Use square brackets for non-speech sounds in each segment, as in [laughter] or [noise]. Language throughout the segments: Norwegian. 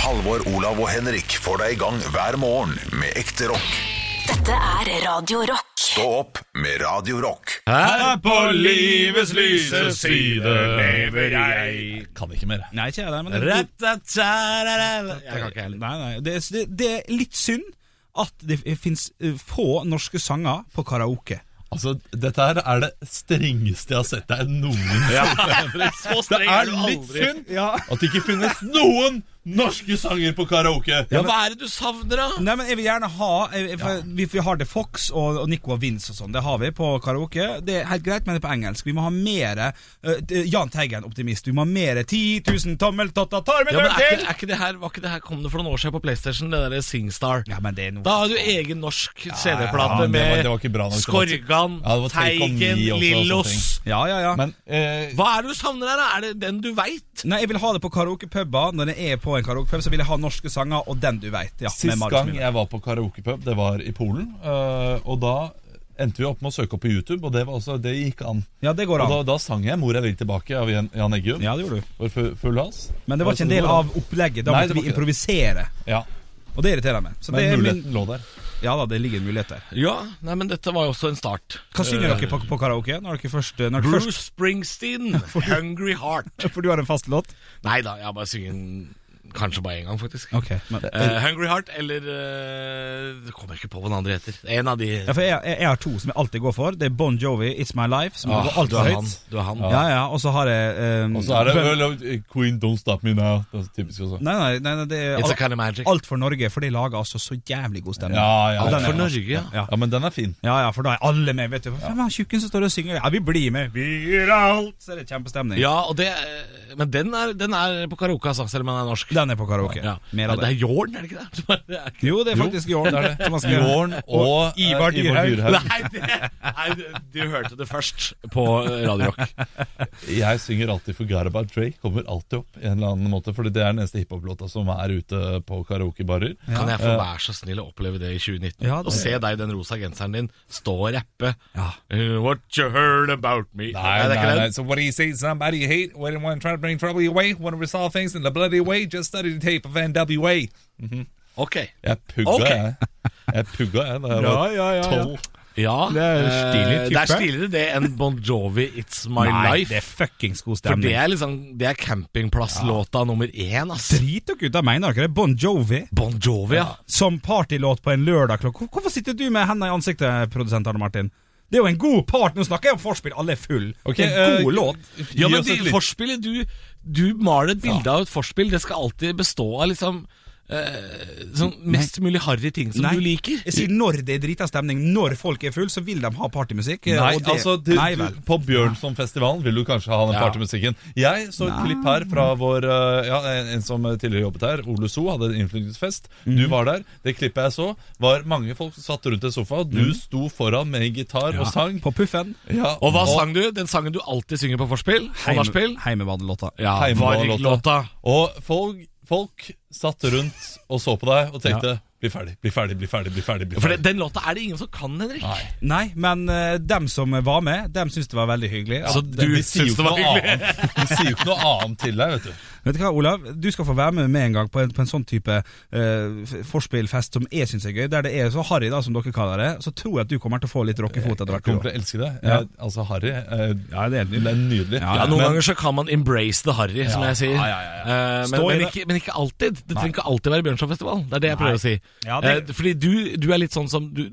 Halvor, Olav og Henrik får deg i gang hver morgen med ekte rock. Dette er Radio Rock. Stå opp med Radio Rock. Her på livets lyse side lever jeg Kan ikke mer. Nei, ikke jeg det, men det, Jeg kan ikke heller. Nei, nei. Det, er- det, det er litt synd at det fins få norske sanger på karaoke. Altså, dette her er det strengeste jeg har sett deg noensinne. Ja. [laughs] Det er litt synd at det ikke finnes noen norske sanger på karaoke. Ja, Hva er det du savner, da? Nei, men jeg vil gjerne ha jeg, for vi, vi har The Fox og, og Nico og Vince og sånn. Det har vi på karaoke. Det er helt greit, men det er på engelsk. Vi må ha mer Jahn Teigen, optimist. Vi må ha mer 10 000 tommeltotter, tar med Ja, men er ikke, er ikke det her, Var ikke det her kom det for noen år siden på PlayStation? Det der Singstar. Ja, men det er noe Da har du egen norsk CD-plate ja, med det var. Skorgan, Ja, det var Take Teigen, Lillos. Ja, ja, ja. Men eh, Hva er det du savner her? Er det den du veit? Nei, jeg vil ha det på karaokepuber. Når jeg er på en karaokepub, så vil jeg ha norske sanger og den du veit. Ja, Sist gang jeg var på karaokepub, det var i Polen. eh, og da endte vi opp med å søke opp på YouTube, og det, var også, det gikk an. Ja, det går Og an. da, da sang jeg 'Mor er vill tilbake' av Jan Eggum. Ja, det gjorde du. For full, hals. Men det var ikke en del av opplegget. Da Nei, måtte vi improvisere. Ja, Og det irriterer meg. Så det Men er muligheten min, lå der. Ja da, det ligger en mulighet der. Ja, nei, men dette var jo også en start. Hva synger Eh, dere på, på karaoke? Når dere først, når dere først Bruce Springsteen, [laughs] 'Hungry Heart'. [laughs] For du har en fast låt? Nei da, jeg bare synger den kanskje bare én gang, faktisk. Okay, men uh, 'Hungry Heart' eller uh, Det kommer ikke på hva den andre heter. En av de ja, for jeg, jeg, jeg har to som jeg alltid går for. Det er Bon Jovi, 'It's My Life', som Ah, går du altfor han. høyt. Du er han. Ja, ja, og så har jeg um, Og så er det Bun- uh, Queen Don't Stop Me Now. Det er typisk også. Nei, nei, nei, nei det er It's a alt, kind of magic. alt for Norge, for de lager altså så jævlig god stemning. Ja, ja, alt er- For Norge, ja. ja. Ja, men den er fin. Ja, ja, for da er alle med. vet du Hvem er tjukken som står og synger? Ja, vi blir med! Vi gjør alt! Så er det kjempestemning. Ja, og det eh, Men den er, den er på karaoke, altså, selv om den er norsk. Den er på karaoke. Ja. Mer av det det. er Jorn, er det ikke det? [laughs] Det er ikke- Jo, det er faktisk Jorn. det er det. [laughs] Jorn og, og Ivar Dyrhaug. [laughs] Nei, det, nei, du hørte det først på eh, Radio Rock. Jeg synger alltid for About Dre'. Kommer alltid opp i en eller annen måte Fordi det er den eneste hiphop-låta som er ute på karaokebarer. Kan jeg få være så snill å oppleve det i 2019? Ja, det- Og se deg i den rosa genseren din stå og rappe. Ja. What you heard about me? Nei, nei, nei. So what do you say? Somebody hate? When to try to bring trouble your way? To resolve things in the bloody way? Just study the tape of NWA. Ok. Jeg pugga, okay. jeg. Jeg pugga, jeg, da jeg Ja, var ja, ja, ja. tolv. Ja, Det er stilig eh, type. Det er stiligere det enn Bon Jovi, It's My Nei, Life. det er fuckings god For det er liksom Det er campingplasslåta nummer én, ass. Drit dere ut av mener dere det? Bon Jovi Bon Jovi, ja. som partylåt på en lørdag klokka Hvorfor sitter du med hendene i ansiktet, produsent Arne Martin? Det er jo en god part. Nå snakker jeg om forspill, alle er full. Okay, det er en god god låt. Ja, men det, de, et forspillet du, du maler et bilde av et forspill. Det skal alltid bestå av liksom sånn mest mulig harry ting som Nei. du liker. Jeg sier når det er drita stemning, når folk er full, så vil de ha partymusikk. eh, Nei, og det- altså du, Nei du, vel. På Bjørnsonfestivalen vil du kanskje ha den Ja. partymusikken. Jeg så et klipp her fra vår uh, Ja, en som tidligere jobbet her, Ole So, hadde en innflytelsesfest. Du Mhm. var der. Det klippet jeg så, var mange folk som satt rundt en sofa. Du sto foran med gitar og sang. På puffen. Ja, Og hva sang du? Den sangen du alltid synger på forspill? Heim? Heimebadelåta. Ja, Heimebadelåta. Og folk, folk satt rundt og så på deg og tenkte Bli ferdig, bli ferdig, bli ferdig. bli ferdig, bli For det, den låta er det ingen som kan, Henrik. Nei, men uh, dem som var med, dem syntes det var veldig hyggelig. Så De- du de sier jo syns det ikke var noe hyggelig? annet. [laughs] De sier jo ikke noe annet til deg, vet du. Vet du hva, Olav? Du skal få være med med en gang på en, på en sånn type uh, forspillfest som jeg syns er gøy, der det er så harry, da, som dere kaller det. Så tror jeg at du kommer til å få litt rockefot etter Jeg hvert. kommer til å elske det. Ja. Jeg, altså, Harry eh, Ja, det er helt Det er nydelig. Ja, Ja, Noen Men- ganger så kan man embrace the harry, som jeg sier. ja, ja, ja. Eh, men, Stå i men, det. ikke, men ikke alltid. Det trenger ikke alltid være Bjørnsonfestival. Det er det jeg prøver å si. Ja, det- Eh, fordi du, du er litt sånn som du,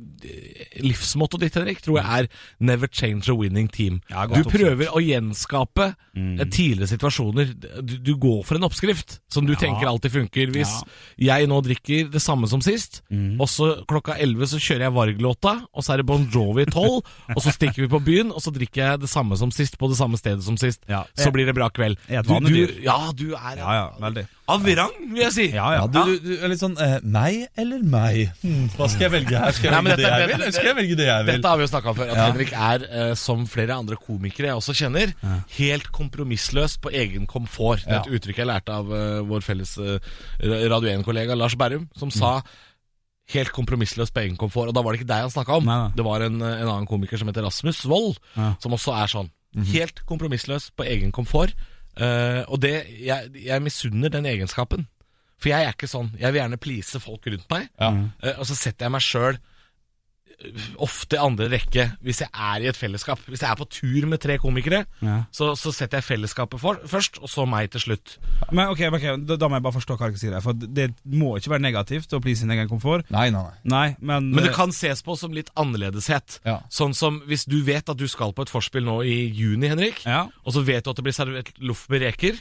Livsmottoet ditt, Henrik, tror jeg er 'never change a winning team'. Ja, du prøver å gjenskape mm. tidligere situasjoner. Du, du går for en oppskrift som du tenker alltid funker. Hvis jeg nå drikker det samme som sist, og så klokka 11 så kjører jeg Varg-låta, og så er det Bon Jovi 12, [laughs] og så stikker vi på byen, og så drikker jeg det samme som sist på det samme stedet som sist. Ja. Så blir det bra kveld. Du- du- Ja, du er Ja, ja, veldig. Av rang, vil jeg si. Ja, ja. Du, du, du er litt sånn eh, Meg eller meg? Hmm, hva skal jeg velge her? Skal jeg Nei, dette, det jeg vil, eller skal jeg velge det jeg vil? Dette har vi jo snakka om før, at Ja. Henrik er, eh, som flere andre komikere jeg også kjenner, helt kompromissløs på egen komfort. Det er et uttrykk jeg lærte av uh, vår felles uh, Radio 1-kollega Lars Berrum, som sa helt kompromissløs på egen komfort. Og da var det ikke deg han snakka om. Nei. Det var en, en annen komiker som heter Rasmus Wold, Ja. som også er sånn. Helt kompromissløs på egen komfort. Eh, og det Jeg, jeg misunner den egenskapen. For jeg er ikke sånn. Jeg vil gjerne please folk rundt meg. Ja. Uh, og så setter jeg meg sjøl ofte andre rekke hvis jeg er i et fellesskap. Hvis jeg er på tur med tre komikere, Ja. så, så setter jeg fellesskapet for, først, og så meg til slutt. Men ok, okay da, da må jeg bare forstå hva dere sier her. For det må ikke være negativt å please sin egen komfort. Nei, nei, nei. Nei, men Men det kan ses på som litt annerledeshet. Ja. Sånn som hvis du vet at du skal på et forspill nå i juni, Henrik, Ja. og så vet du at det blir servert loff med reker,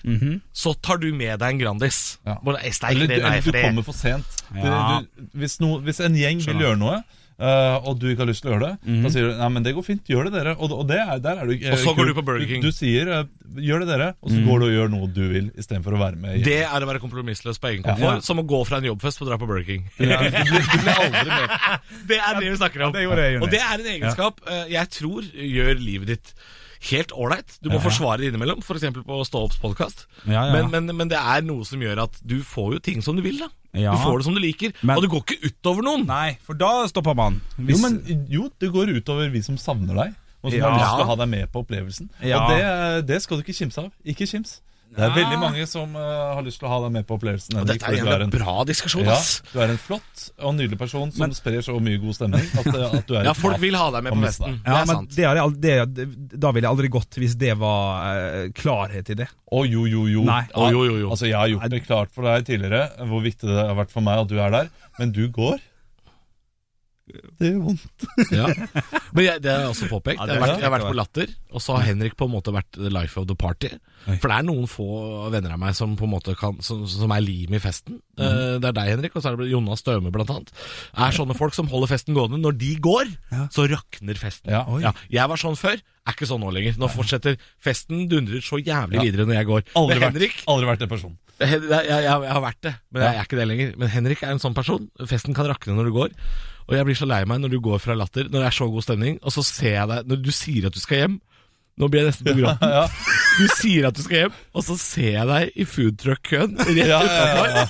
så tar du med deg en Grandis. Ja. Bare, Eller, det, du, nei, eller du kommer for sent. Du, Ja. du, hvis, no, hvis en gjeng vil gjøre noe, eh, og du ikke har lyst til å gjøre det, da sier du nei, men det går fint, gjør det dere. Og, og det er, der er du uh, Og så går kul. du på Burger King. Du, du sier uh, gjør det dere, og så går du og gjør noe du vil, istedenfor å være med. Det er å være kompromissløs på egen komfort, Ja. som å gå fra en jobbfest og dra på Burger King. Ja, du, blir, aldri med. [laughs] Det er det vi snakker om. det jeg, og det er en egenskap jeg tror gjør livet ditt helt ålreit. Du må forsvare det innimellom, f.eks. på Stå opps podkast. Ja, ja. Men, men, men det er noe som gjør at du får jo ting som du vil. da Ja. Du får det som du liker, Men- og det går ikke utover noen. Nei, for da stopper man. Jo, men jo, det går utover vi som savner deg, og som Ja. har lyst til å ha deg med på opplevelsen. Ja. Og det, det skal du ikke kimse av. Ikke kims. Det er Ja. veldig mange som uh, har lyst til å ha deg med på opplevelsen. Og Henrik, dette er en jævla bra diskusjon, ja, du er en flott og nydelig person som sprer så mye god stemning at, eh, at du er Ja, folk vil ha deg med på festen. Ja, Det er men sant. det er jeg aldri, det, da ville jeg aldri gått hvis det var uh, klarhet i det. Å jo, jo, jo. Nei. Å, jo, jo, jo. Altså, Jeg har gjort det klart for deg tidligere hvor viktig det har vært for meg at du er der, men du går. Det gjør vondt. Ja. Men jeg, det har jeg også påpekt. Ja, jeg, har vært, jeg har vært på Latter, og så har Henrik på en måte vært the life of the party. For det er noen få venner av meg som på en måte kan Som, som er lim i festen. Mm. Det er deg, Henrik, og så er det Jonas Støme, blant annet. Er sånne folk som holder festen gående. Når de går, Ja. så rakner festen. Ja. Jeg var sånn før, er ikke sånn nå lenger. Nå fortsetter festen dundrer så jævlig Ja. videre når jeg går. Aldri vært, Henrik aldri vært den personen. jeg, jeg, jeg, jeg har vært det, men jeg er ikke det lenger. Men Henrik er en sånn person. Festen kan rakne når du går. Og jeg blir så lei meg når du går fra latter, når det er så god stemning, og så ser jeg deg Når du sier at du skal hjem Nå blir jeg nesten på [laughs] gråten. Ja. Du sier at du skal hjem, og så ser jeg deg i foodtruck-køen rett Ja, ja, ja,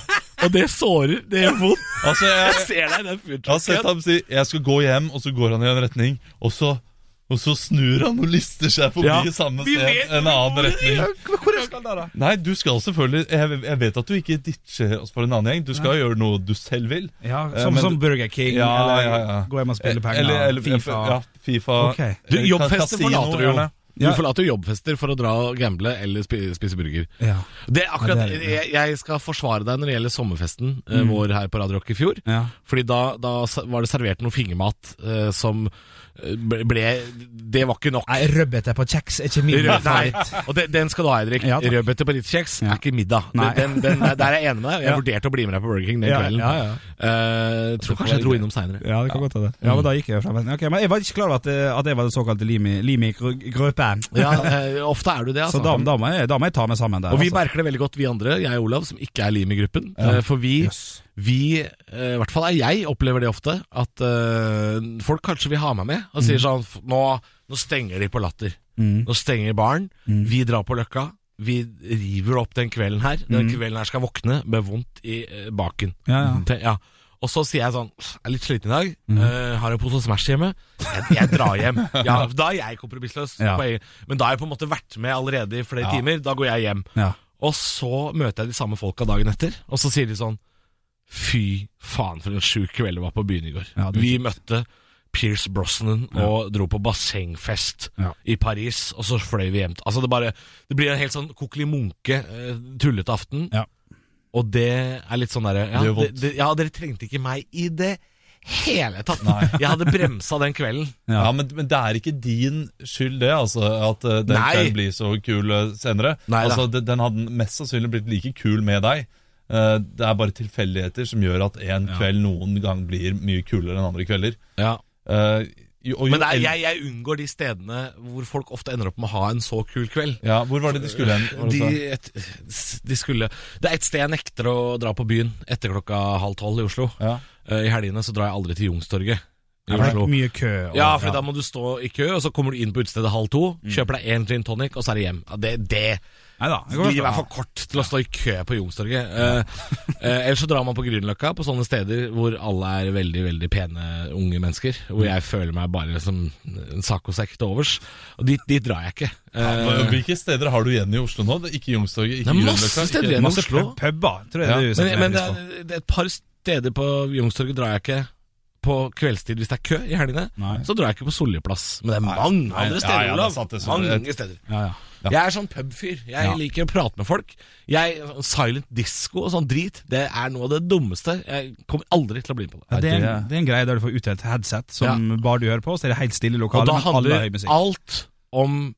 Og det sårer. Det gjør vondt. Altså, Jeg jeg, ser deg i den jeg har sett foodtruck-køen. ham si 'jeg skal gå hjem', og så går han i en retning, og så, og så snur han og lister seg forbi Ja. samme sted, vet en annen retning. Hvor skal det da? Nei, du skal selvfølgelig jeg, jeg vet at du ikke ditcher oss for en annen gjeng. Du skal gjøre noe du selv vil. Ja, Eh, som, eh, som Burger King, Ja, eller ja, ja. gå hjem og spille penger, Eller, eller Fifa. Ja, Fifa. Ok. Du, Eh, jobbfester forlater du jo. Du forlater jo jobbfester for å dra og gamble eller spise burger. Ja. Det er akkurat, det er det, jeg, jeg skal forsvare deg når det gjelder sommerfesten eh, Mm. vår her på Radio Rock i fjor. Ja. Fordi da, da var det servert noe fingermat eh, som eh, ble, ble Det var ikke nok. Nei, rødbete på kjeks er ikke min nei, favoritt. og det, den skal du ha, Henrik. Ja. Rødbete på ditt kjeks Ja. er ikke middag. Nei. Den, den, der er jeg enig med deg. Jeg Ja. vurderte å bli med deg på Burger King den Ja, kvelden. ja, ja. Eh, tror kanskje jeg dro innom seinere. Ja, det kan godt hende. Ja, men da gikk jeg fra men, ok, men jeg var ikke klar over at, eh, at jeg var den såkalte Limi, limi. Ja, uh, ofte er du det, altså. Så da, da, må jeg, da må jeg ta meg sammen der. Og vi altså. merker det veldig godt, vi andre, jeg og Olav, som ikke er lim i gruppen. Eh, For vi, Jøss. Vi eh, i hvert fall er jeg, opplever det ofte, at uh, folk kanskje vil ha meg med, og sier sånn nå, nå stenger de på latter. Mm. Nå stenger baren. Vi drar på Løkka. Vi river opp den kvelden her. Den kvelden her skal våkne med vondt i uh, baken. Ja, ja. Til, ja. Og så sier jeg sånn Jeg er litt sliten i dag. eh, har en pose Smash hjemme. Jeg, jeg drar hjem. [laughs] Ja, da er jeg kompromissløs. Ja. Men da har jeg på en måte vært med allerede i flere Ja. timer. Da går jeg hjem. Ja. Og så møter jeg de samme folka dagen etter, og så sier de sånn Fy faen, for en sjuk kveld det var på byen i går. Ja, det Vi møtte Pierce Brosnan og dro på bassengfest Ja. i Paris, og så fløy vi hjem. Altså Det bare Det blir en helt sånn kokkeli munke, eh, tullete aften. Ja. Og det er litt sånn derre ja, Det gjør vondt. det- ja, dere trengte ikke meg i det hele tatt. [laughs] Jeg hadde bremsa den kvelden. Ja. Ja, men, men det er ikke din skyld det, altså, at eh, den Nei. kvelden blir så kul eh, senere. Nei da. altså, den, den hadde mest sannsynlig blitt like kul med deg. Eh, det er bare tilfeldigheter som gjør at en kveld noen gang blir mye kulere enn andre kvelder. Ja. Eh, jo, og jo Men er, jeg, jeg unngår de stedene hvor folk ofte ender opp med å ha en så kul kveld. ja, Hvor var det de skulle hen? det De, et, de skulle Det er et sted jeg nekter å dra på byen etter klokka halv tolv i Oslo. Ja. Uh, I helgene så drar jeg aldri til Youngstorget. Det er mye kø. og- Ja, for da må du stå i kø, og så kommer du inn på utestedet halv to, Mm. kjøper deg én gin tonic, og så er det hjem. Ja, det, det, Neida, det går Livet bra. er for kort til å stå i kø på Youngstorget. Uh, uh, ellers så drar man på Grünerløkka, på sånne steder hvor alle er veldig veldig pene unge mennesker. Hvor jeg føler meg bare som en saccosekk til overs. Og dit, dit drar jeg ikke. Eh, Hvilke steder har du igjen i Oslo nå? Det er Ikke Youngstorget, ikke er masse steder igjen. i Oslo. pub- tror jeg Ja. det er men men det, er, det er et par steder på Youngstorget drar jeg ikke. På kveldstid, hvis det er kø i helgene, Nei. så drar jeg ikke på Soljeplass. Men det er mange Nei, andre steder, ja, det er Olav. mange steder. Ja, ja. Jeg er sånn pubfyr. Jeg Ja. liker å prate med folk. Jeg, Silent disco og sånn drit, det er noe av det dummeste. Jeg kommer aldri til å bli med på det. Ja, det, er det- en, det er en greie der du får utdelt headset som bare du hører på, så er det helt stille i Og da handler alt om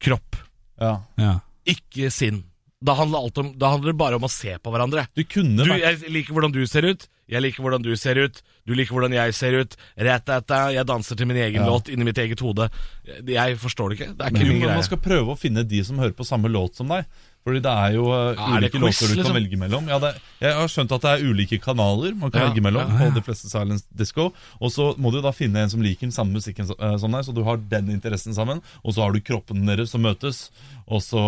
kropp, Ja. Ja. ikke sinn. Da handler, om, da handler det bare om å se på hverandre. Du kunne Du, vært jeg liker hvordan du ser ut, jeg liker hvordan du ser ut, du liker hvordan jeg ser ut. Rætætæ, jeg danser til min egen Ja. låt inni mitt eget hode. Jeg forstår det ikke. Det er ikke Men, min greie. Man skal prøve å finne de som hører på samme låt som deg. Fordi det er jo uh, er ulike quiz, låter du liksom? kan velge mellom. Ja, det, jeg har skjønt at det er ulike kanaler man kan Ja, velge mellom på de fleste Silence Disco. Og så må du da finne en som liker den samme musikken uh, som deg, så du har den interessen sammen. Og så har du kroppen deres som møtes. Og så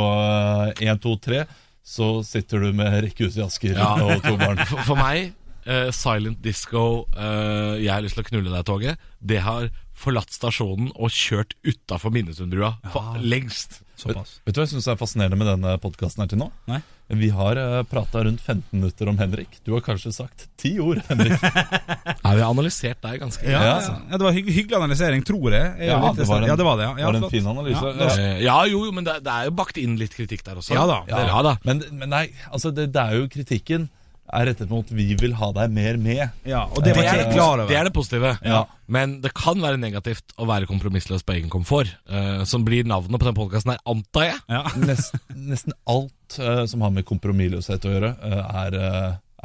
én, to, tre, så sitter du med rekke ut i Asker og to barn. [laughs] For, for meg, uh, silent disco, eh, jeg har lyst til å knulle deg-toget, det har forlatt stasjonen og kjørt utafor Minnesundbrua for lengst. Såpass. Vet du hva jeg syns er fascinerende med denne podkasten her til nå? Nei. Vi har uh, prata rundt 15 minutter om Henrik. Du har kanskje sagt ti ord, Henrik. [laughs] Ja, vi har analysert deg ganske Ja, Ja. ja. ja, det var hygg, hyggelig analysering, tror jeg. jeg Ja, det var en- ja, det var det. Ja, ja, var en fin analyse. Ja, Eh, Ja, jo, jo, men det, det er jo bakt inn litt kritikk der også. Ja da, det, ja da. Men, men nei, altså det, det er jo kritikken er rettet mot vi vil ha deg mer med. ja, og det Det er det, klar det er det positive. Ja. Men det kan være negativt å være kompromissløs på egen komfort. Uh, som blir navnet på den podkasten her, antar jeg. Ja. [laughs] Nesten, nesten alt uh, som har med kompromissløshet å gjøre, uh, er,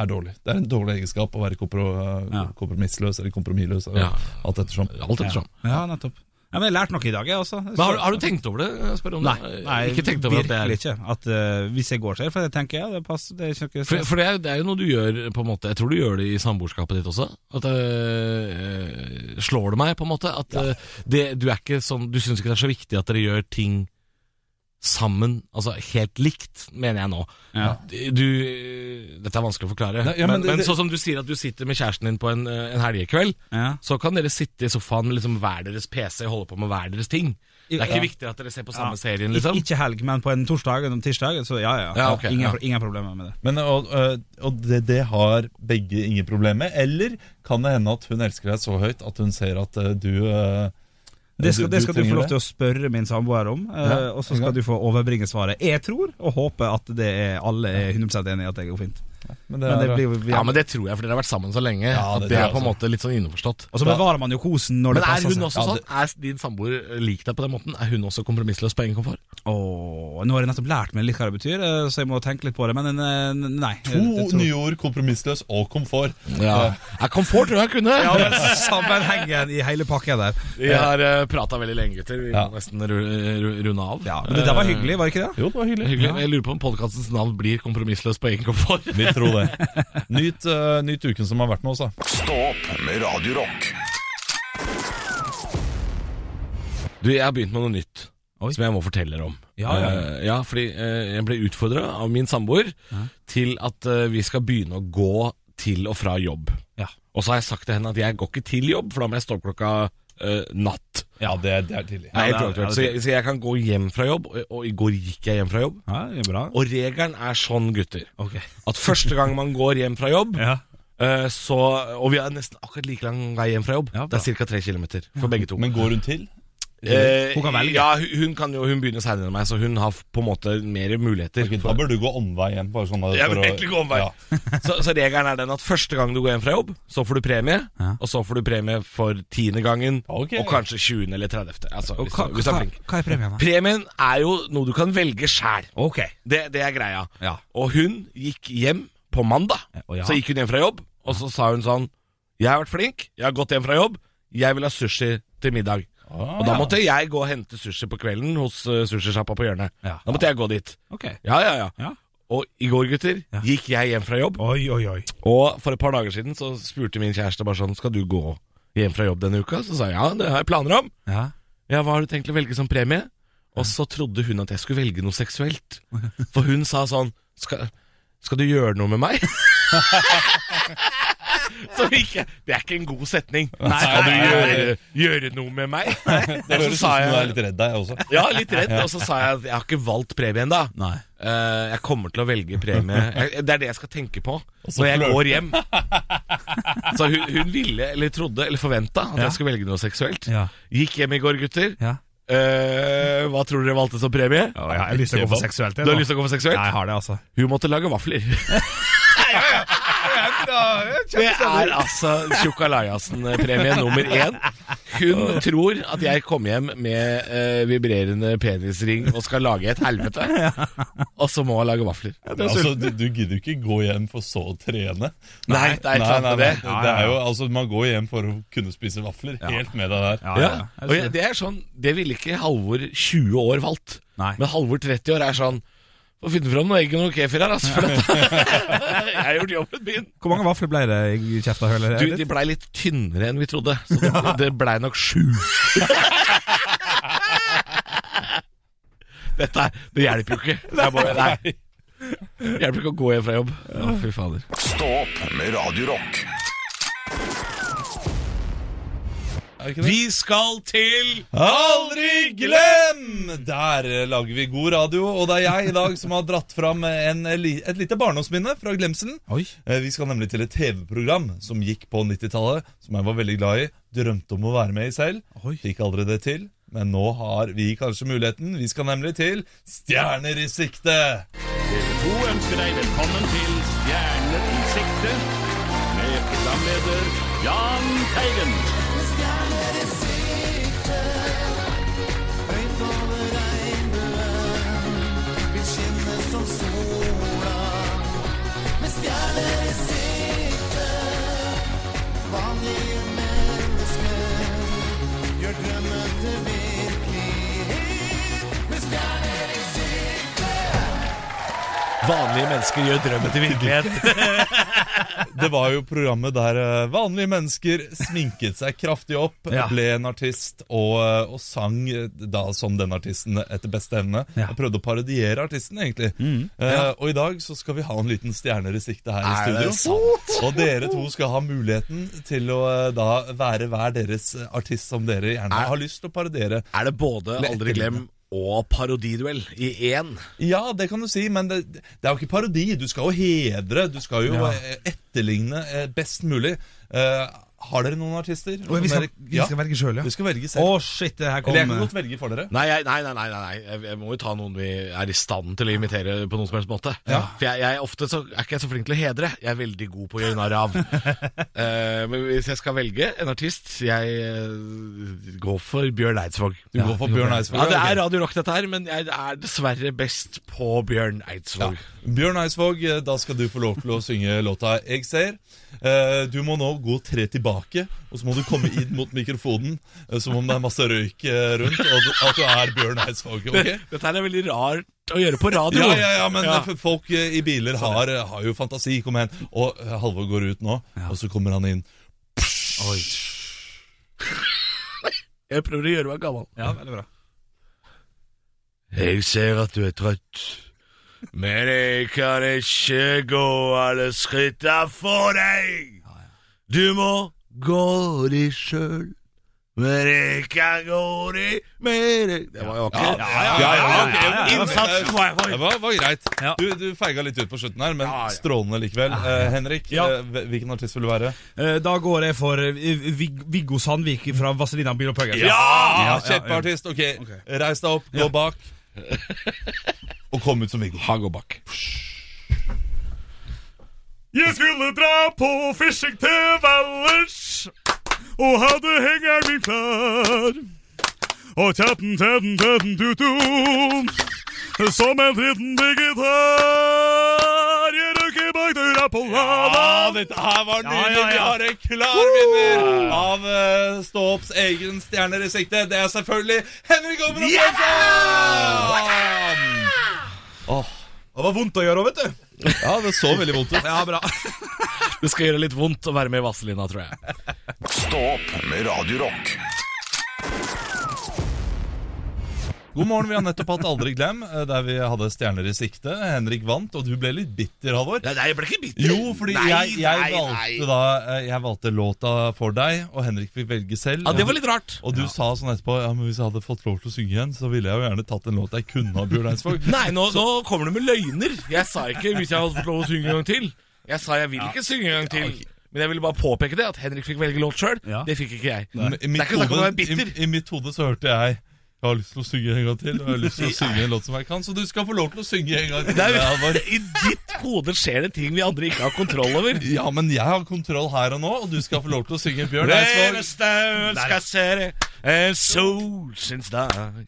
er dårlig. Det er en dårlig egenskap å være kompro, Ja. kompromissløs eller kompromissløs. Ja. Alt ettersom. Alt ettersom. ja, nettopp. Ja, men jeg har lært noe i dag, jeg også. Men har, du- har du tenkt over det? Jeg spør om Nei, nei ikke tenkt over at det er virkelig ikke. At uh, hvis jeg går, selv, for det tenker jeg tenker ja, det passer. Det er ikke For, for det, er, det er jo noe du gjør på en måte Jeg tror du gjør det i samboerskapet ditt også. At uh, Slår det meg, på en måte? At øh, det, du er ikke sånn Du syns ikke det er så viktig at dere gjør ting sammen, altså helt likt, mener jeg nå. Ja. Du Dette er vanskelig å forklare. Nei, ja, men men det- men det- sånn som du sier at du sitter med kjæresten din på en, øh, en helgekveld, Ja. så kan dere sitte i sofaen med liksom hver deres PC og holde på med hver deres ting. Det er ikke Ja. viktig at dere ser på samme Ja. serien, Ik- liksom. Ikke helg, men på en torsdag eller en tirsdag, så ja, ja. Ja, ok, ingen, ja. ingen problemer med det. Men, og øh, og det, det har begge ingen problemer med. Eller kan det hende at hun elsker deg så høyt at hun ser at øh, du Det skal, det skal du, du, få lov til å spørre min samboer om, eh, Ja, og så skal du få overbringe svaret. Jeg tror, og håper, at det er alle er 100% enig i at det går fint. Men det Men det er, blir jo Ja, men det tror jeg, for dere har vært sammen så lenge. Ja, at det det er på en måte litt sånn innforstått. Og så bevarer man jo kosen når Men det er hun også sånn? Er din samboer lik deg på den måten? Er hun også kompromissløs på egen komfort? Åh, nå har jeg nettopp lært meg litt hva det betyr, eh, så jeg må tenke litt på det. Men eh, nei. to nye ord, kompromissløs og komfort. Ja. ja komfort tror jeg jeg kunne. Ja, men Sammenhengen i hele pakken der. Vi har uh, prata veldig lenge, gutter. Vi Ja. må nesten ru ru runde av. Ja, men det der var hyggelig, var det ikke det? Jo, det var hyggelig. Hyggelig. Jeg lurer på om podkastens navn blir kompromissløs på egen komfort. Vi tror det. [laughs] Nyt, uh, nyt uken som har vært med oss, da. Stå opp med Radio Rock. Du, jeg har begynt med noe nytt. Oi. Som jeg må fortelle dere om. Ja, ja, ja. Uh, ja fordi uh, jeg ble utfordra av min samboer til at uh, vi skal begynne å gå til og fra jobb. Ja. Og så har jeg sagt til henne at jeg går ikke til jobb, for da må jeg stå opp klokka eh, natt. Ja, det, det er tidlig. Det er helt det er- uaktuelt. det er så, jeg, så jeg kan gå hjem fra jobb, og, og i går gikk jeg hjem fra jobb. Ja, det er bra. Og regelen er sånn, gutter, Ok. at første gang man går hjem fra jobb, [laughs] Ja. eh, så Og vi har nesten akkurat like lang vei hjem fra jobb. Ja, det er ca. tre kilometer for begge to. Men går hun til? Eh, Hun kan velge. Ja, hun, kan jo Hun begynner senere enn meg, så hun har på en måte mer muligheter. Ok, da bør du gå omvei hjem. Bare sånn Jeg bør egentlig gå omvei. Ja. [laughs] Så, så regelen er den at første gang du går hjem fra jobb, så får du premie. Ja. Og så får du premie for tiende gangen, okay. og kanskje 20. eller 30. Altså, hvis, hva, hvis hva, hva er premien, da? Premien er jo noe du kan velge sjæl. Okay. Det, det er greia. Ja. Og hun gikk hjem på mandag. Så gikk hun hjem fra jobb, og så sa hun sånn Jeg har vært flink, jeg har gått hjem fra jobb, jeg vil ha sushi til middag. Ah, Og da måtte jeg gå og hente sushi på kvelden hos uh, sushisjappa på hjørnet. Ja. Da måtte jeg gå dit. Okay. Ja, ja, ja. Ja. Og i går, gutter, gikk jeg hjem fra jobb. Oi, oi, oi. Og for et par dager siden så spurte min kjæreste bare sånn Skal du gå hjem fra jobb denne uka? Så sa jeg ja, det har jeg planer om. Ja. Ja, hva har du tenkt å velge som premie? Og så trodde hun at jeg skulle velge noe seksuelt. [laughs] For hun sa sånn Skal, skal du gjøre noe med meg? [laughs] [laughs] Så ikke, Det er ikke en god setning. Nei, Skal du gjøre, gjøre noe med meg? [laughs] Det høres ut som du er litt redd deg også. [laughs] Ja, litt redd. Og så sa jeg at jeg har ikke valgt premie ennå. Nei. jeg kommer til å velge premie. Jeg, det er det jeg skal tenke på når jeg går hjem. Så hun, hun ville, eller trodde, eller forventa at jeg skulle velge noe seksuelt. Ja. Gikk hjem i går, gutter. Ja. Eh, hva tror dere valgte som premie? Ja, jeg har lyst til å gå for seksuelt. jeg, Du har nå. lyst til å gå for seksuelt? Ja, jeg har det, altså. Hun måtte lage vafler. Det er altså Tjukkalajasen-premie nummer én. Hun tror at jeg kom hjem med uh, vibrerende penisring og skal lage et helvete. Og så må hun lage vafler. Altså, du, du gidder ikke gå hjem for så å trene. Nei, det er ikke sant det. Det er jo, altså, Man går hjem for å kunne spise vafler. Helt med deg der. Ja, Ja, ja, ja. jeg, det er sånn Det ville ikke Halvor 20 år valgt. Men Halvor 30 år er sånn Få finne fram noe egg og noe kefir her, altså. For dette. [laughs] jeg har gjort jobben min. Hvor mange vafler ble det i kjeftahullet? Du, de blei litt tynnere enn vi trodde. Så det, det blei nok sju. [laughs] Dette Det hjelper jo ikke. Nei. Det hjelper ikke å gå hjem fra jobb. Å, fy fader. Stå opp med Radio Rock. Er det ikke det? Vi skal til Aldri glem! Der lager vi god radio, og det er jeg i dag som har dratt fram en, et lite barndomsminne fra glemselen. Oi. Eh, Vi skal nemlig til et TV-program som gikk på 90-tallet, som jeg var veldig glad i. Drømte om å være med i selv. Oi. Fikk aldri det til. Men nå har vi kanskje muligheten. Vi skal nemlig til Stjerner i sikte. TV 2 ønsker deg velkommen til Stjerner i sikte med programleder Jahn Teigen. Vanlige mennesker gjør drømmen til virkelighet. [laughs] Det var jo programmet der eh, vanlige mennesker sminket seg kraftig opp, Ja. ble en artist og, eh, og sang eh, da som den artisten etter beste evne. Ja. Og prøvde å parodiere artisten, egentlig. Eh, og i dag så skal vi ha en liten stjerner i sikte her i Er det studio. Og dere to skal ha muligheten til å da være hver deres artist som dere gjerne Er- har lyst til å parodiere. Er det både Aldri glem og parodiduell i én? Ja, det kan du si, men det, det er jo ikke parodi. Du skal jo hedre. Du skal jo Ja. eh, etterligne eh, best mulig. Eh, har dere noen artister? Oi, vi, skal, vi skal velge sjøl, ja. Vi skal velge Å, selv. shit, det her Eller jeg kan kom godt velge for dere. Nei, nei, nei, nei, nei. Jeg, jeg må jo ta noen vi er i stand til å imitere på noen som helst måte. For jeg, jeg, ofte så er ikke jeg så flink til å hedre. Jeg er veldig god på å gjøre narr av. uh, [laughs] men hvis jeg skal velge en artist, jeg eh, går for Bjørn Eidsvåg. Du går for Bjørn Eidsvåg. Ja, det er Radio Rock dette her, men jeg er dessverre best på Bjørn Eidsvåg. Bjørn Eidsvåg, eh, da skal du få lov til å synge låta 'Eg ser'. Uh, Du må nå gå tre tilbake, og så må du komme inn mot mikrofonen eh, som om det er masse røyk eh, rundt, og du- at du er Bjørn Eidsvåg. Okay? Dette her er veldig rart å gjøre på radio. Ja, ja, ja, men Ja. folk eh, i biler har, har jo fantasi. Kom igjen. Og Halvor går ut nå, og så kommer han inn. Jeg prøver å gjøre meg gammel. Ja, veldig bra. Jeg ser at du er trøtt, men jeg kan ikke gå alle skritta for deg. Du må gå de sjøl, men jeg kan gå de med deg. Det var jo ikke Ja, ja, ja, ja. Innsatsen var jeg Det for. var, var greit. Du, du feiga litt ut på slutten her, men Ja, ja. strålende likevel. Eh, Henrik, Ja. eh, hvilken artist vil du være? Eh, Da går jeg for eh, Vig Viggo Sandvik fra Vazelina Bil og Pugger. Ja, ja, Kjempeartist. Ok, reis deg opp, gå bak. [laughs] Og kom ut som Viggo. Han går bak. Jeg skulle dra på fishing til Valdres Og hadde hengeren min klar. Og tjatten, tjatten, tjatten, tutu Som en dritten digitar Jeg røkker bak døra på lada Ja, dette her var nydelig. Ja, ja, ja. Vi har en klar vinner av uh, Ståops egen Stjerner i sikte. Det er selvfølgelig Henrik Over og Åh, Det var vondt å gjøre, vet du Ja, det så veldig vondt ut. Ja, bra [laughs] Det skal gjøre litt vondt å være med i Vazelina, tror jeg. Stå opp med Radio Rock. God morgen, vi har nettopp hatt Aldri glem, eh, der vi hadde stjerner i sikte. Henrik vant, og du ble litt bitter, Halvor. Nei, jeg ble ikke bitter. Jo, fordi Nei, jeg, jeg, nei, valgte nei. da eh, Jeg valgte låta for deg, og Henrik fikk velge selv. Ja, Det var litt rart. Og du sa sånn etterpå Ja, men hvis jeg hadde fått lov til å synge igjen, så ville jeg jo gjerne tatt en låt jeg kunne av Bjørn Eidsvåg. [laughs] Nei, nå, nå kommer du med løgner. Jeg sa ikke 'hvis jeg hadde fått lov til å synge en gang til'. Jeg sa jeg vil ikke synge en gang til. Men jeg ville bare påpeke det, at Henrik fikk velge låt sjøl. Ja. Det fikk ikke jeg. Men I Det er mitt, hode, være bitter. i, I mitt hode så hørte jeg jeg har lyst til å synge en gang til, og jeg har lyst til å synge en låt som jeg kan, så du skal få lov til å synge en gang til. Nei, I ditt hode skjer det ting vi andre ikke har kontroll over. Ja, men jeg har kontroll her og nå, og du skal få lov til å synge Bjørn Eidsvåg. skal se det en solskins dag.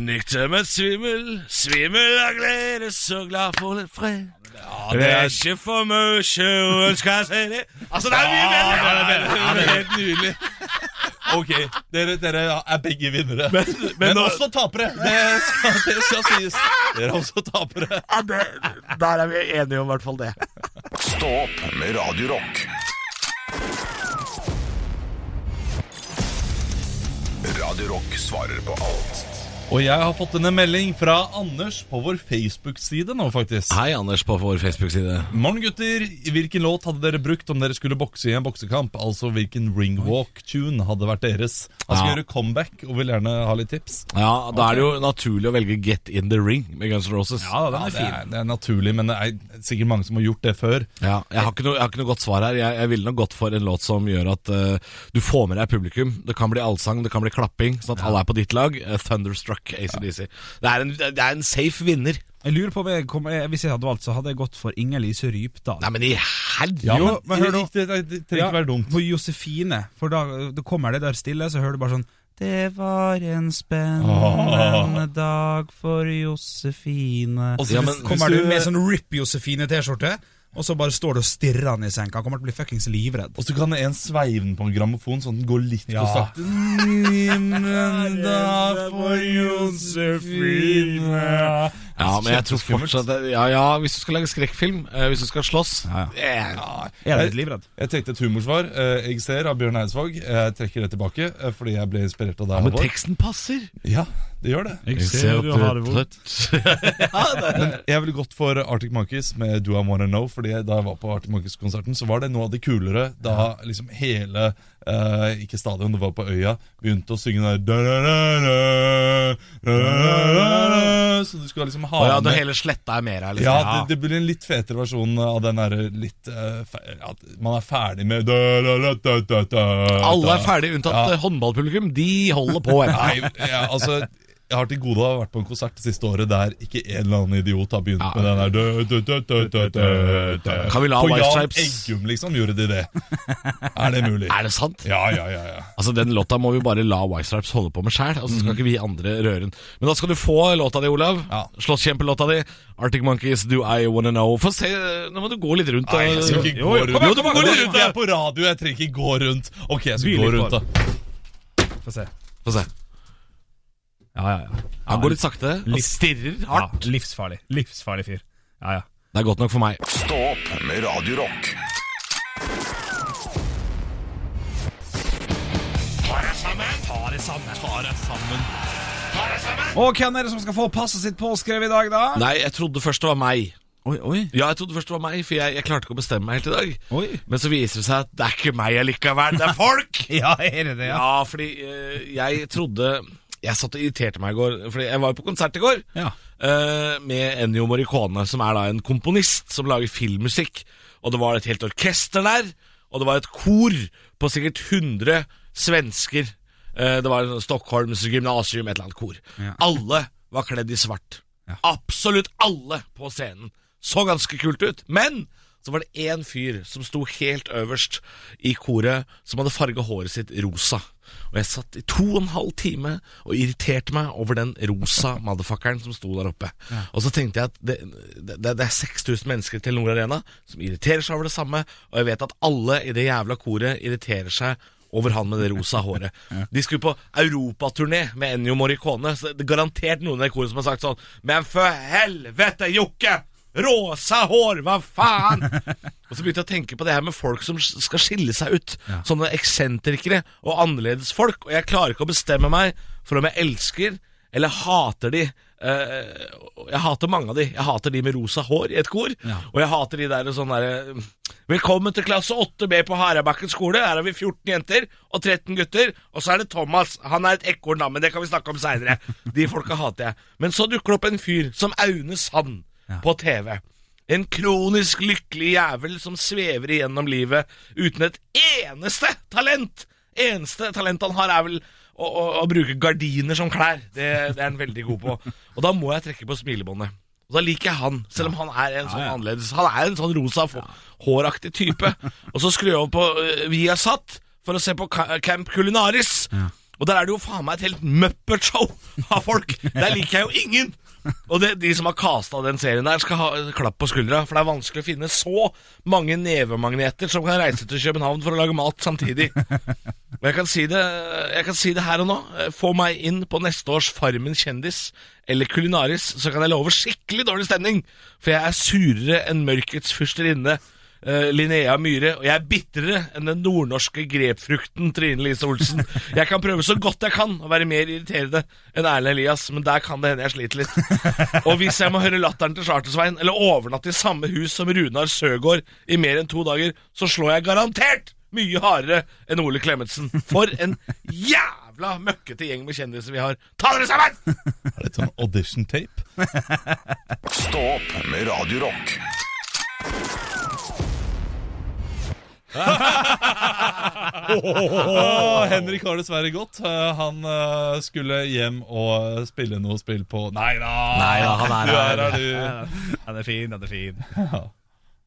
Nykter, men svimmel, svimmel av glede, så glad for litt fred. det er ikke for mye å ønske seg det. Altså, det er mye bedre! Ja, det er helt nydelig. Ok, dere, dere er begge vinnere. Men, nå- også tapere. Det skal, det skal sies. Dere er også tapere. Ja, det, der er vi enige om i hvert fall det. Stå opp med Radio Rock. Radio Rock svarer på alt Og jeg har fått en melding fra Anders på vår Facebook-side nå, faktisk. Hei, Anders, på vår Facebook-side. Morgen, gutter. Hvilken låt hadde dere brukt om dere skulle bokse i en boksekamp? Altså hvilken ringwalk-tune hadde vært deres? Han skal Ja. gjøre comeback og vil gjerne ha litt tips. Ja, Da er det jo naturlig å velge Get In The Ring med Guns N' Roses. Ja, den er det, fin. er, det er naturlig, men det er sikkert mange som har gjort det før. Ja, jeg, har ikke noe, jeg har ikke noe godt svar her. Jeg, jeg ville nok gått for en låt som gjør at eh, du får med deg publikum. Det kan bli allsang, det kan bli klapping, sånn at alle er på ditt lag. Eh, Thunderstruck, ACDC. Det, er en, det er en safe vinner. Jeg lurer på om jeg kom, jeg, Hvis jeg hadde valgt, så hadde jeg gått for Inger-Lise Rypdal. Nei, men i helvete! Ja, men, men hør nå. det, det, det trenger ikke være dumt. På Josefine, for da, da kommer det der stille, så hører du bare sånn Det var en spennende dag for Josefine Og så Ja, Kommer du med sånn Rip Josefine-T-skjorte, og så bare står du og stirrer han i senka. Han kommer til å bli fuckings livredd. Og så kan en sveive den på en grammofon, sånn at den går litt Ja. for sakte. Men da for Josefine Ja, men jeg tror fortsatt Ja, ja, hvis du skal lage skrekkfilm, eh, hvis du skal slåss Ja, ja. Jeg er litt livredd. Jeg tenkte et humorsvar. Eh, Jeg ser av Bjørn Eidsvåg. Jeg trekker det tilbake eh, fordi jeg ble inspirert av deg. Men teksten passer. Ja, det gjør det. Jeg Men jeg [laughs] ville gått for Arctic Monkeys med Do I Wanna Know. Fordi da jeg var på Arctic Monkeys-konserten, så var det noe av det kulere da liksom hele Uh, Ikke stadion, det var på øya. Begynte å synge den der Så du skal liksom ha oh, ja, da med hele sletta er mer her, liksom. ja, det, det blir en litt fetere versjon av den derre litt uh, At man er ferdig med. Alle er ferdig, unntatt Ja. håndballpublikum. De holder på. Nei, ja, altså jeg har til gode å ha vært på en konsert det siste året der ikke en eller annen idiot har begynt Ja. med den der dø, dø, dø, dø, dø, dø, dø. Kan vi la På Jan Eggum, liksom, gjorde de det. Er det mulig? [laughs] Er det sant? Ja, ja, ja. ja. Altså Den låta må vi bare la White Stripes holde på med sjæl. og så skal ikke vi andre røre den. Men da skal du få låta di, Olav. Ja. Slåsskjempelåta di. Arctic Monkeys, Do I Wanna Know. Få se, Nå må du gå litt rundt. Nei, jeg skal ikke gå rundt. Jo, du Jo, gå litt rundt, Jeg er på radio, jeg trenger ikke gå rundt. Ok, jeg skal gå rundt, da. Få se. Få se. Ja, ja, ja. Han går litt sakte. Og Litt- stirrer ja hardt. livsfarlig. Livsfarlig fyr. Ja, ja. Det er godt nok for meg. Stå opp med Radio Rock. Og hvem er det som skal få passet sitt påskrevet i dag, da? Nei, jeg trodde først det var meg. Oi, oi. Ja, jeg trodde først det var meg, for jeg, jeg klarte ikke å bestemme meg helt i dag. Oi. Men så viser det seg at det er ikke meg allikevel, det er folk! [laughs] Ja, er det det, ja? Ja, fordi eh, jeg trodde Jeg satt og irriterte meg i går, Fordi jeg var jo på konsert i går. Ja. eh, med Ennio Morricone, som er da en komponist som lager filmmusikk. Og det var et helt orkester der, og det var et kor på sikkert 100 svensker. Eh, det var Stockholms gymnasium, et eller annet kor. Ja. Alle var kledd i svart. Absolutt alle på scenen. Så ganske kult ut. Men så var det én fyr som sto helt øverst i koret, som hadde farga håret sitt rosa. Og jeg satt i to og en halv time og irriterte meg over den rosa motherfuckeren som sto der oppe. Og så tenkte jeg at det, det, det er 6000 mennesker til Nord Arena som irriterer seg over det samme, og jeg vet at alle i det jævla koret irriterer seg over han med det rosa håret. [laughs] De skulle på europaturné med Ennio Morricone, så det er garantert noen i koret som har sagt sånn Men for helvete, Jokke! Rosa hår, hva faen? [laughs] Og så begynte jeg å tenke på det her med folk som skal skille seg ut. Sånne eksentrikere og annerledes folk. Og jeg klarer ikke å bestemme meg for om jeg elsker eller hater de. Eh, jeg hater mange av de. Jeg hater de med rosa hår i et kor. Og jeg hater de der sånn derre Velkommen til klasse 8B på Harabakken skole. Her har vi 14 jenter og 13 gutter. Og så er det Thomas. Han er et ekorn, da, men det kan vi snakke om seinere. De folka hater jeg. Men så dukker det opp en fyr som Aune Sand på TV. En kronisk lykkelig jævel som svever igjennom livet uten et eneste talent! Eneste talent han har, er vel å, å, å bruke gardiner som klær. Det, det er han veldig god på. Og da må jeg trekke på smilebåndet. Og da liker jeg han, selv om han er en sånn annerledes Han er en sånn rosa håraktig type. Og så skrur jeg over på uh, Viasat for å se på Camp Culinaris. Og der er det jo faen meg et helt Muppet-show av folk! Der liker jeg jo ingen! Og det, de som har casta den serien der, skal ha klapp på skuldra. For det er vanskelig å finne så mange nevemagneter som kan reise til København for å lage mat samtidig. Og jeg kan si det, kan si det her og nå. Få meg inn på neste års Farmen kjendis eller Kulinaris, så kan jeg love skikkelig dårlig stemning. For jeg er surere enn mørkets fyrsterinne. Eh, Linnea Myhre, og jeg er bitrere enn den nordnorske grepfrukten Trine Lise Olsen. Jeg kan prøve så godt jeg kan å være mer irriterende enn Erlend Elias, men der kan det hende jeg sliter litt. Og hvis jeg må høre latteren til Chartersveien, eller overnatte i samme hus som Runar Søgaard i mer enn to dager, så slår jeg garantert mye hardere enn Ole Klemetsen. For en jævla møkkete gjeng med kjendiser vi har. Ta dere sammen! Er det sånn audition tape? Stå opp med Radio Henrik har dessverre gått. Eh, Han eh, skulle hjem og spille noe spill på Nei da! Nei da, han er her. er du. Er fin, han er fin.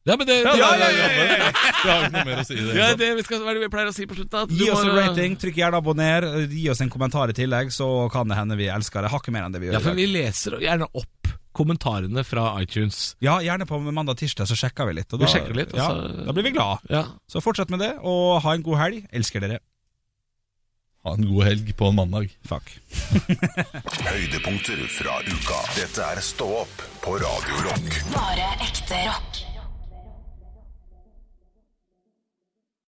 Ja, men det, Ja, ja, ja, ja, ja, ja. Du har ikke noe mer å si det. ja, det vi skal, hva er det vi pleier å si på slutten? At Gi oss en rating, trykk gjerne abonner, gi oss en kommentar i tillegg, så kan det hende vi elsker det. Hakket mer enn det vi gjør. Ja, for vi leser gjerne opp kommentarene fra iTunes. Ja, gjerne på mandag-tirsdag, så sjekker vi litt. Og Vi da, sjekker litt, og ja, så- da blir vi glad. Ja. Så fortsett med det, og ha en god helg. Elsker dere. Ha en god helg på en mandag. Fuck. [laughs] Høydepunkter fra uka. Dette er Stå opp på Radio Rock. Bare ekte rock.